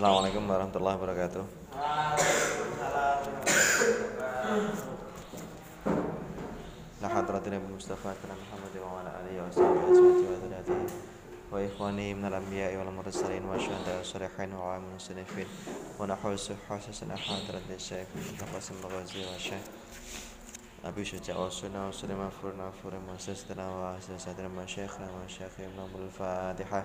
Assalamualaikum warahmatullahi wabarakatuh. لحضرة النبي المصطفى كان محمد وعلى آله وصحبه أجمعين وذريته وإخواني من الأنبياء والمرسلين والشهداء والصالحين وعامل المسلمين ونحوس حسسنا حضرة الشيخ القاسم الغزي والشيخ أبي شجاع والسنة وسليمان فرنا فرنا وسستنا وأسستنا وشيخنا وشيخنا الفاتحة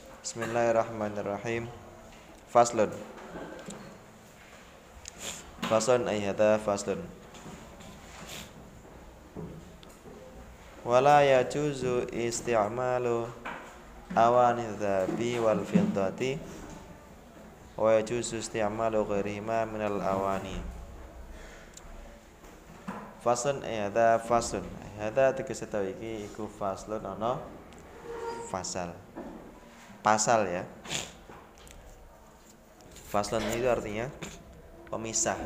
Bismillahirrahmanirrahim. Faslun. Faslun ay hadha faslun. Wala yajuzu isti'malu awani dhabi wal fiddati wa yajuzu isti'malu ghairihima minal awani. Fasun ayada fasun ayada tegese tau iki iku faslun ana fasal pasal ya. Faslun itu artinya pemisah.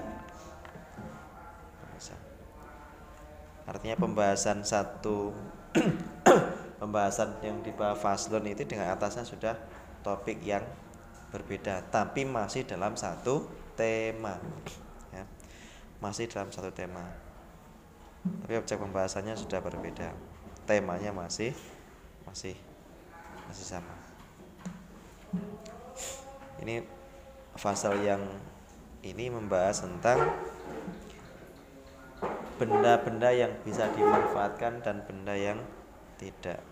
Artinya pembahasan satu pembahasan yang dibahas faslun itu dengan atasnya sudah topik yang berbeda tapi masih dalam satu tema ya. masih dalam satu tema. Tapi objek pembahasannya sudah berbeda. Temanya masih masih masih sama ini fasal yang ini membahas tentang benda-benda yang bisa dimanfaatkan dan benda yang tidak.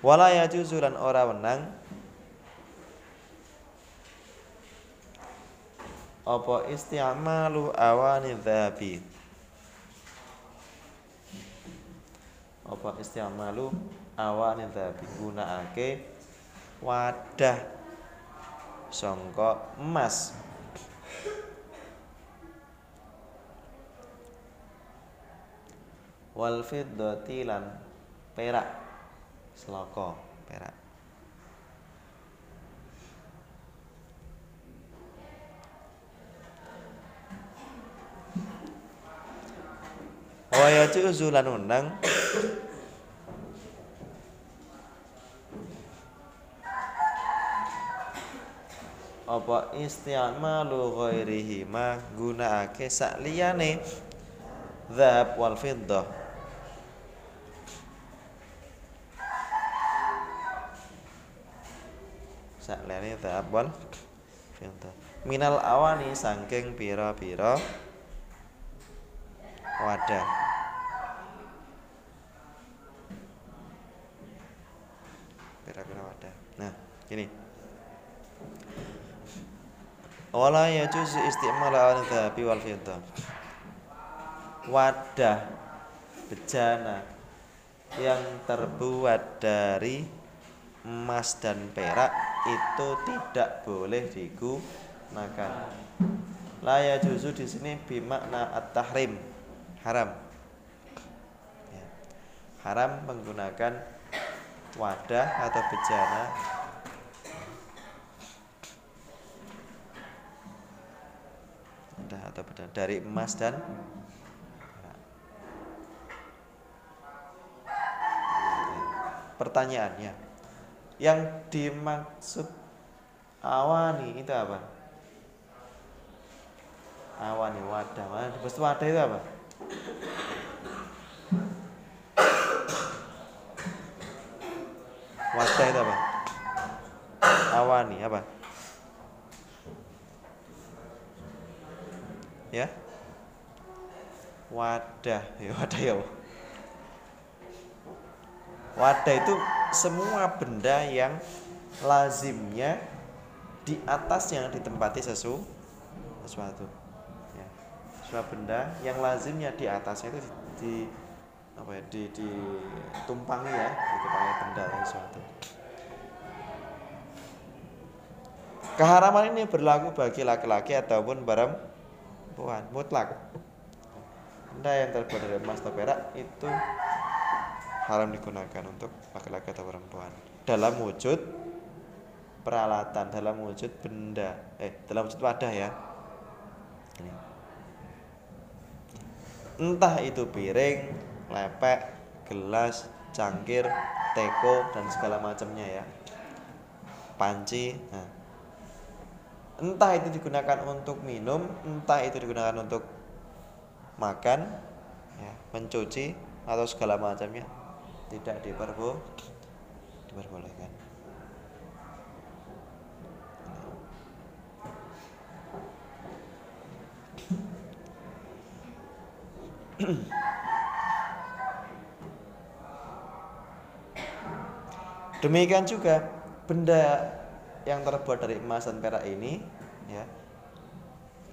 Wala yajuzu ora wenang apa isti'malu awani dzabi. Apa isti'malu awani dzabi gunakake wadah sangka emas. Wal fiddati lan perak seloko perak. Wa yajuzu lan undang apa isti'malu ghairihi ma gunakake sak liyane? Dzhab wal fiddah. Sak liyane dzhab wal fiddah. Minal awani saking pira-pira wadah. Pira-pira wadah. Nah gini wala yajuzu isti'mal al-dhahabi wal fiddah wadah bejana yang terbuat dari emas dan perak itu tidak boleh digunakan. La yajuzu di sini bimakna at-tahrim, haram. Ya. Haram menggunakan wadah atau bejana wadah atau dari emas dan pertanyaannya yang dimaksud awani itu apa? Awani wadah wadah itu apa wadah itu apa awani apa ya wadah ya wadah ya Wadah itu semua benda yang lazimnya di atas yang ditempati sesu sesuatu. Ya. Semua benda yang lazimnya di atasnya itu di, di apa ya di ditumpangi ya ditumpangi benda atau sesuatu. Keharaman ini berlaku bagi laki-laki ataupun perempuan mutlak. Benda yang terbuat dari emas atau perak itu haram digunakan untuk laki-laki atau perempuan dalam wujud peralatan, dalam wujud benda, eh dalam wujud wadah ya. Ini. Entah itu piring, lepek, gelas, cangkir, teko dan segala macamnya ya. Panci. Nah, entah itu digunakan untuk minum entah itu digunakan untuk makan ya, mencuci atau segala macamnya. Tidak diperbo diperbolehkan. Demikian juga benda yang terbuat dari emas dan perak ini ya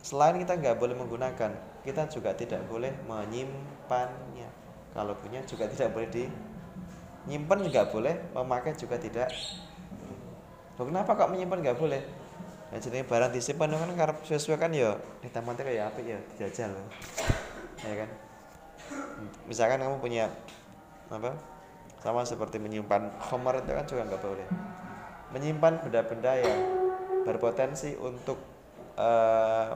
selain kita nggak boleh menggunakan kita juga tidak boleh menyimpannya. Kalau punya juga tidak boleh di nyimpan juga boleh. Memakai juga tidak. Loh, kenapa kok menyimpan nggak boleh? Ya jadi barang disimpan kan karena sesuai kan ya. Di taman kayak apa ya? Dijajal. Ya kan? Misalkan kamu punya apa? Sama seperti menyimpan homer itu kan juga nggak boleh. Menyimpan benda-benda yang berpotensi untuk uh,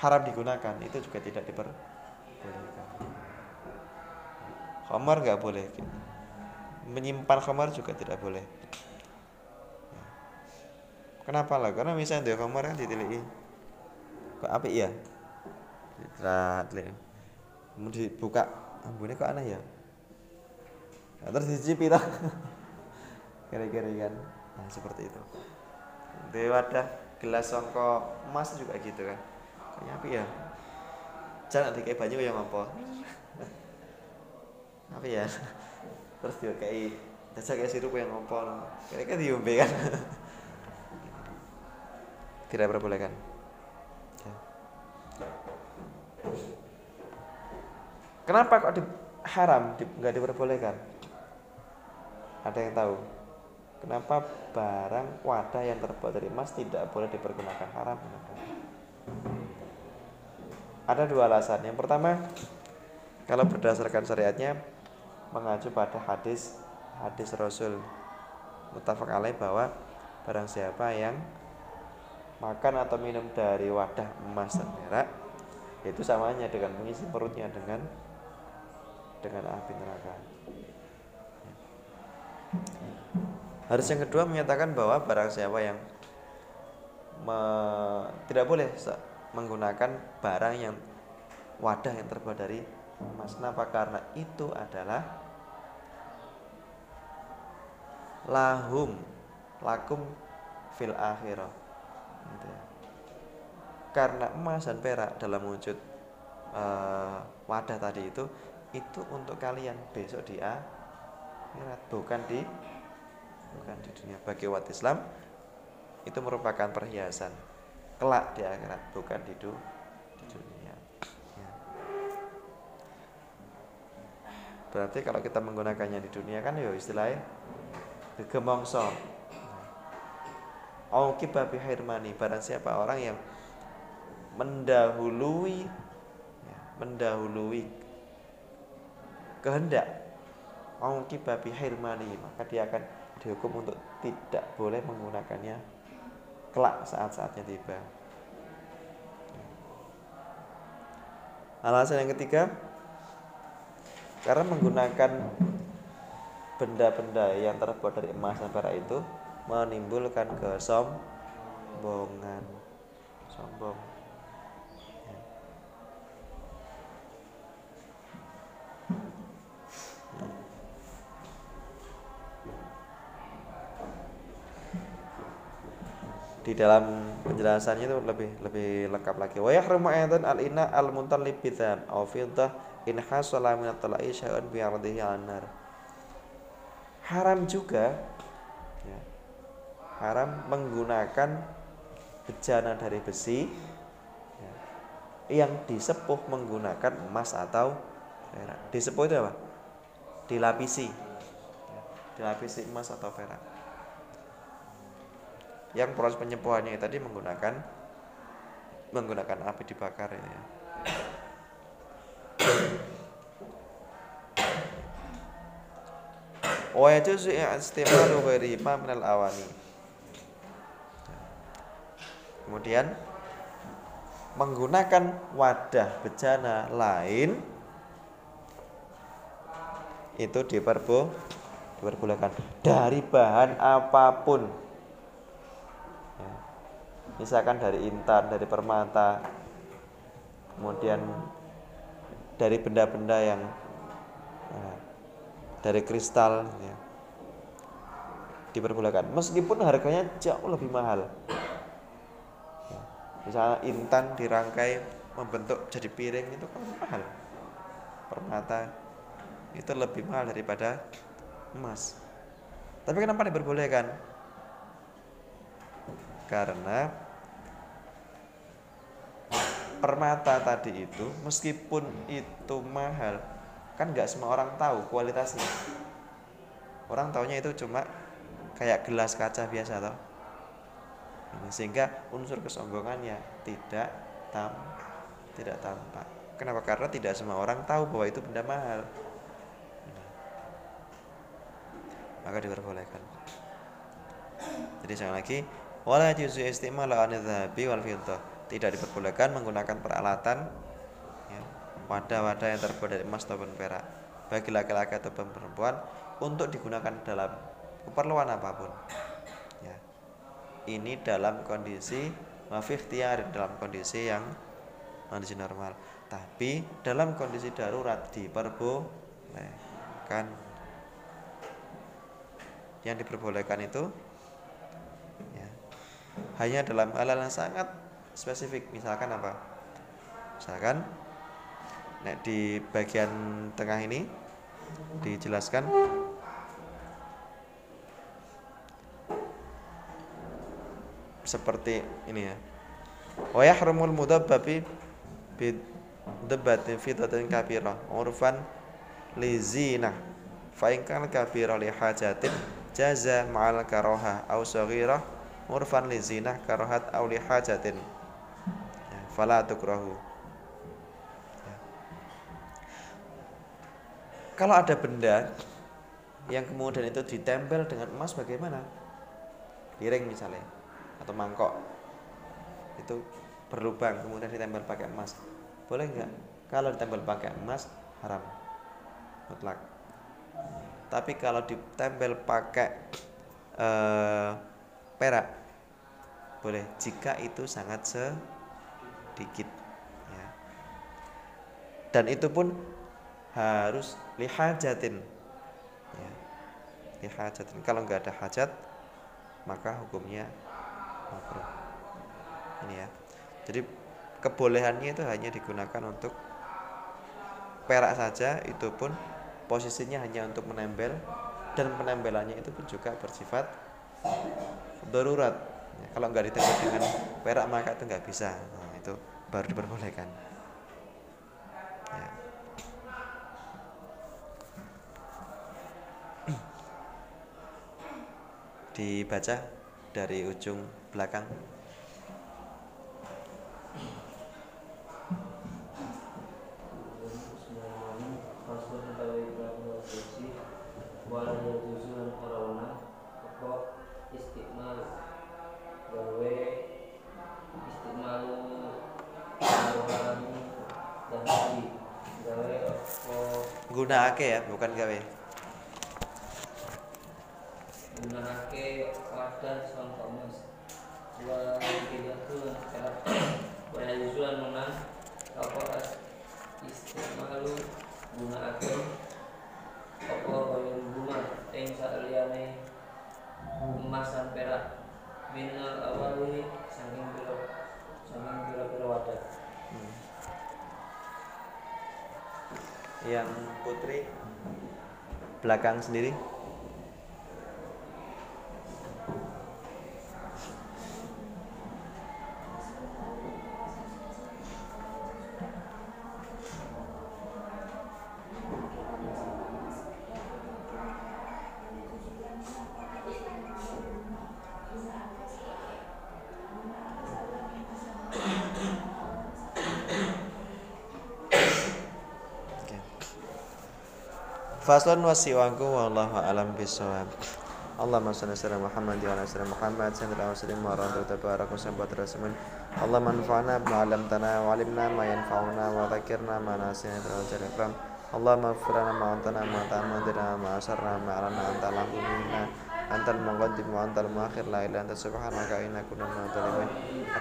haram digunakan itu juga tidak diperbolehkan. Khamar nggak boleh. Menyimpan khamar juga tidak boleh. Kenapa lah? Karena misalnya dia khamar kan ditilihi. Kok api ya? Ditelit. Mau dibuka, ambune kok aneh ya? Nah, terus dicicipi lah. Kira-kira kan nah seperti itu di wadah gelas songko emas juga gitu kan kayaknya apa ya? Jangan nanti kayak banyu yang apa apa ya? Terus dia kayak jasa kayak sirup yang apa kira-kira diumbe kan? Tidak perbolehkan ya. kenapa kok di, haram? Nggak di, diperbolehkan? Ada yang tahu? Kenapa barang wadah yang terbuat dari emas tidak boleh dipergunakan? Haram? Ada dua alasan. Yang pertama, kalau berdasarkan syariatnya mengacu pada hadis hadis Rasul mutafak alaih bahwa barang siapa yang makan atau minum dari wadah emas dan perak itu samanya dengan mengisi perutnya dengan dengan api neraka. Harus yang kedua menyatakan bahwa barang siapa yang me, tidak boleh menggunakan barang yang wadah yang terbuat dari emas. Kenapa? Karena itu adalah lahum lakum fil akhirah. Gitu ya. Karena emas dan perak dalam wujud uh, wadah tadi itu itu untuk kalian besok di akhirat bukan di bukan di dunia bagi umat Islam itu merupakan perhiasan kelak di akhirat bukan di, du, di dunia. Ya. berarti kalau kita menggunakannya di dunia kan ya istilahnya gemongso Auki babi hairmani Barang siapa orang yang Mendahului ya, Mendahului Kehendak Auki babi hairmani Maka dia akan dihukum untuk tidak boleh menggunakannya kelak saat-saatnya tiba. Alasan yang ketiga, karena menggunakan benda-benda yang terbuat dari emas dan perak itu menimbulkan kesombongan, sombong. Di dalam penjelasannya itu lebih lebih lengkap lagi. Wa yahrumu aidan al-ina al-muntallib bidzam aw fiddah in hasala min at-tala'i syai'un bi ardihi nar Haram juga ya, haram menggunakan bejana dari besi ya, yang disepuh menggunakan emas atau perak. Disepuh itu apa? Dilapisi. Ya, dilapisi emas atau perak yang proses penyembuhannya tadi menggunakan menggunakan api dibakar ini ya. Wa yajuzu istimalu ghairi ma minal awani. Kemudian menggunakan wadah bejana lain itu diperbo diperbolehkan dari bahan apa pun misalkan dari intan dari permata kemudian dari benda-benda yang ya, dari kristal ya, diperbolehkan. Meskipun harganya jauh lebih mahal. Ya, misalnya intan dirangkai membentuk jadi piring itu kan mahal. Permata itu lebih mahal daripada emas. Tapi kenapa diperbolehkan? Karena permata tadi itu meskipun itu mahal kan nggak semua orang tahu kualitasnya. Orang taunya itu cuma kayak gelas kaca biasa toh. Sehingga unsur kesombongannya tidak tam tidak tampak. Kenapa? Karena tidak semua orang tahu bahwa itu benda mahal. Maka diperbolehkan. Jadi sekali lagi wala yuzu istimal an wal fiddah tidak diperbolehkan menggunakan peralatan ya, wadah-wadah yang terbuat dari emas ataupun perak bagi laki-laki atau perempuan untuk digunakan dalam keperluan apa pun ya. ini dalam kondisi tiar dalam kondisi yang kondisi normal tapi dalam kondisi darurat diperbolehkan yang diperbolehkan itu ya, hanya dalam -hal yang sangat spesifik misalkan apa? Misalkan nah, di bagian tengah ini dijelaskan seperti ini ya. Wa yahrumul mudabbabi bi dabbatin fitatin kabirah urfan li zinah fa in kana kabirah li hajatin jaza ma'al karoha au saghirah urfan li zinah karohat au li hajatin fala tukrahu. Ya. kalau ada benda yang kemudian itu ditempel dengan emas bagaimana? Piring misalnya atau mangkok. Itu berlubang kemudian ditempel pakai emas. Boleh nggak? Kalau ditempel pakai emas haram. Mutlak. Tapi kalau ditempel pakai uh, perak boleh. Jika itu sangat se sedikit ya. dan itu pun harus lihajatin ya. lihajatin kalau nggak ada hajat maka hukumnya makruh. Ini ya. Jadi kebolehannya itu hanya digunakan untuk perak saja itu pun posisinya hanya untuk menempel dan penempelannya itu pun juga bersifat darurat. Ya, kalau nggak ditempel dengan perak maka itu nggak bisa. Itu baru diperbolehkan ya. dibaca dari ujung belakang gunakake ya bukan gawe. Gunakake wadah contoh mas wa tuh wa yusulan menang apa istimalu gunakake apa koyon bunga ing saliyane emas dan perak. Minal awali. Saking pira saking pira-pira wadah yang putri belakang sendiri Faslun wasi'anku wallahu alam bisawab. Salli ala Muhammad wa ala ali Muhammad sallallahu alaihi wasallam wa rahmatullahi tabarak wa sahabat rasulun. Allahumma anfa'na bima 'allamtana wa 'allimna ma yanfa'una wa dzakirna ma nasina wa ikram. Allahumma ighfir lana ma antana ma ta'amadna ma antal muqaddim wa antal muakhir la ilaha anta subhanaka inna kunna minadh dhalimin.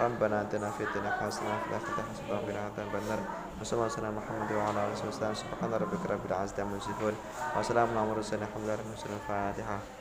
Rabbana atina fid dunya hasanah wa fil akhirati hasanah wa qina adzaban nar. Wassalamu ala Muhammad wa ala alihi wasallam. Subhana rabbika rabbil. Wa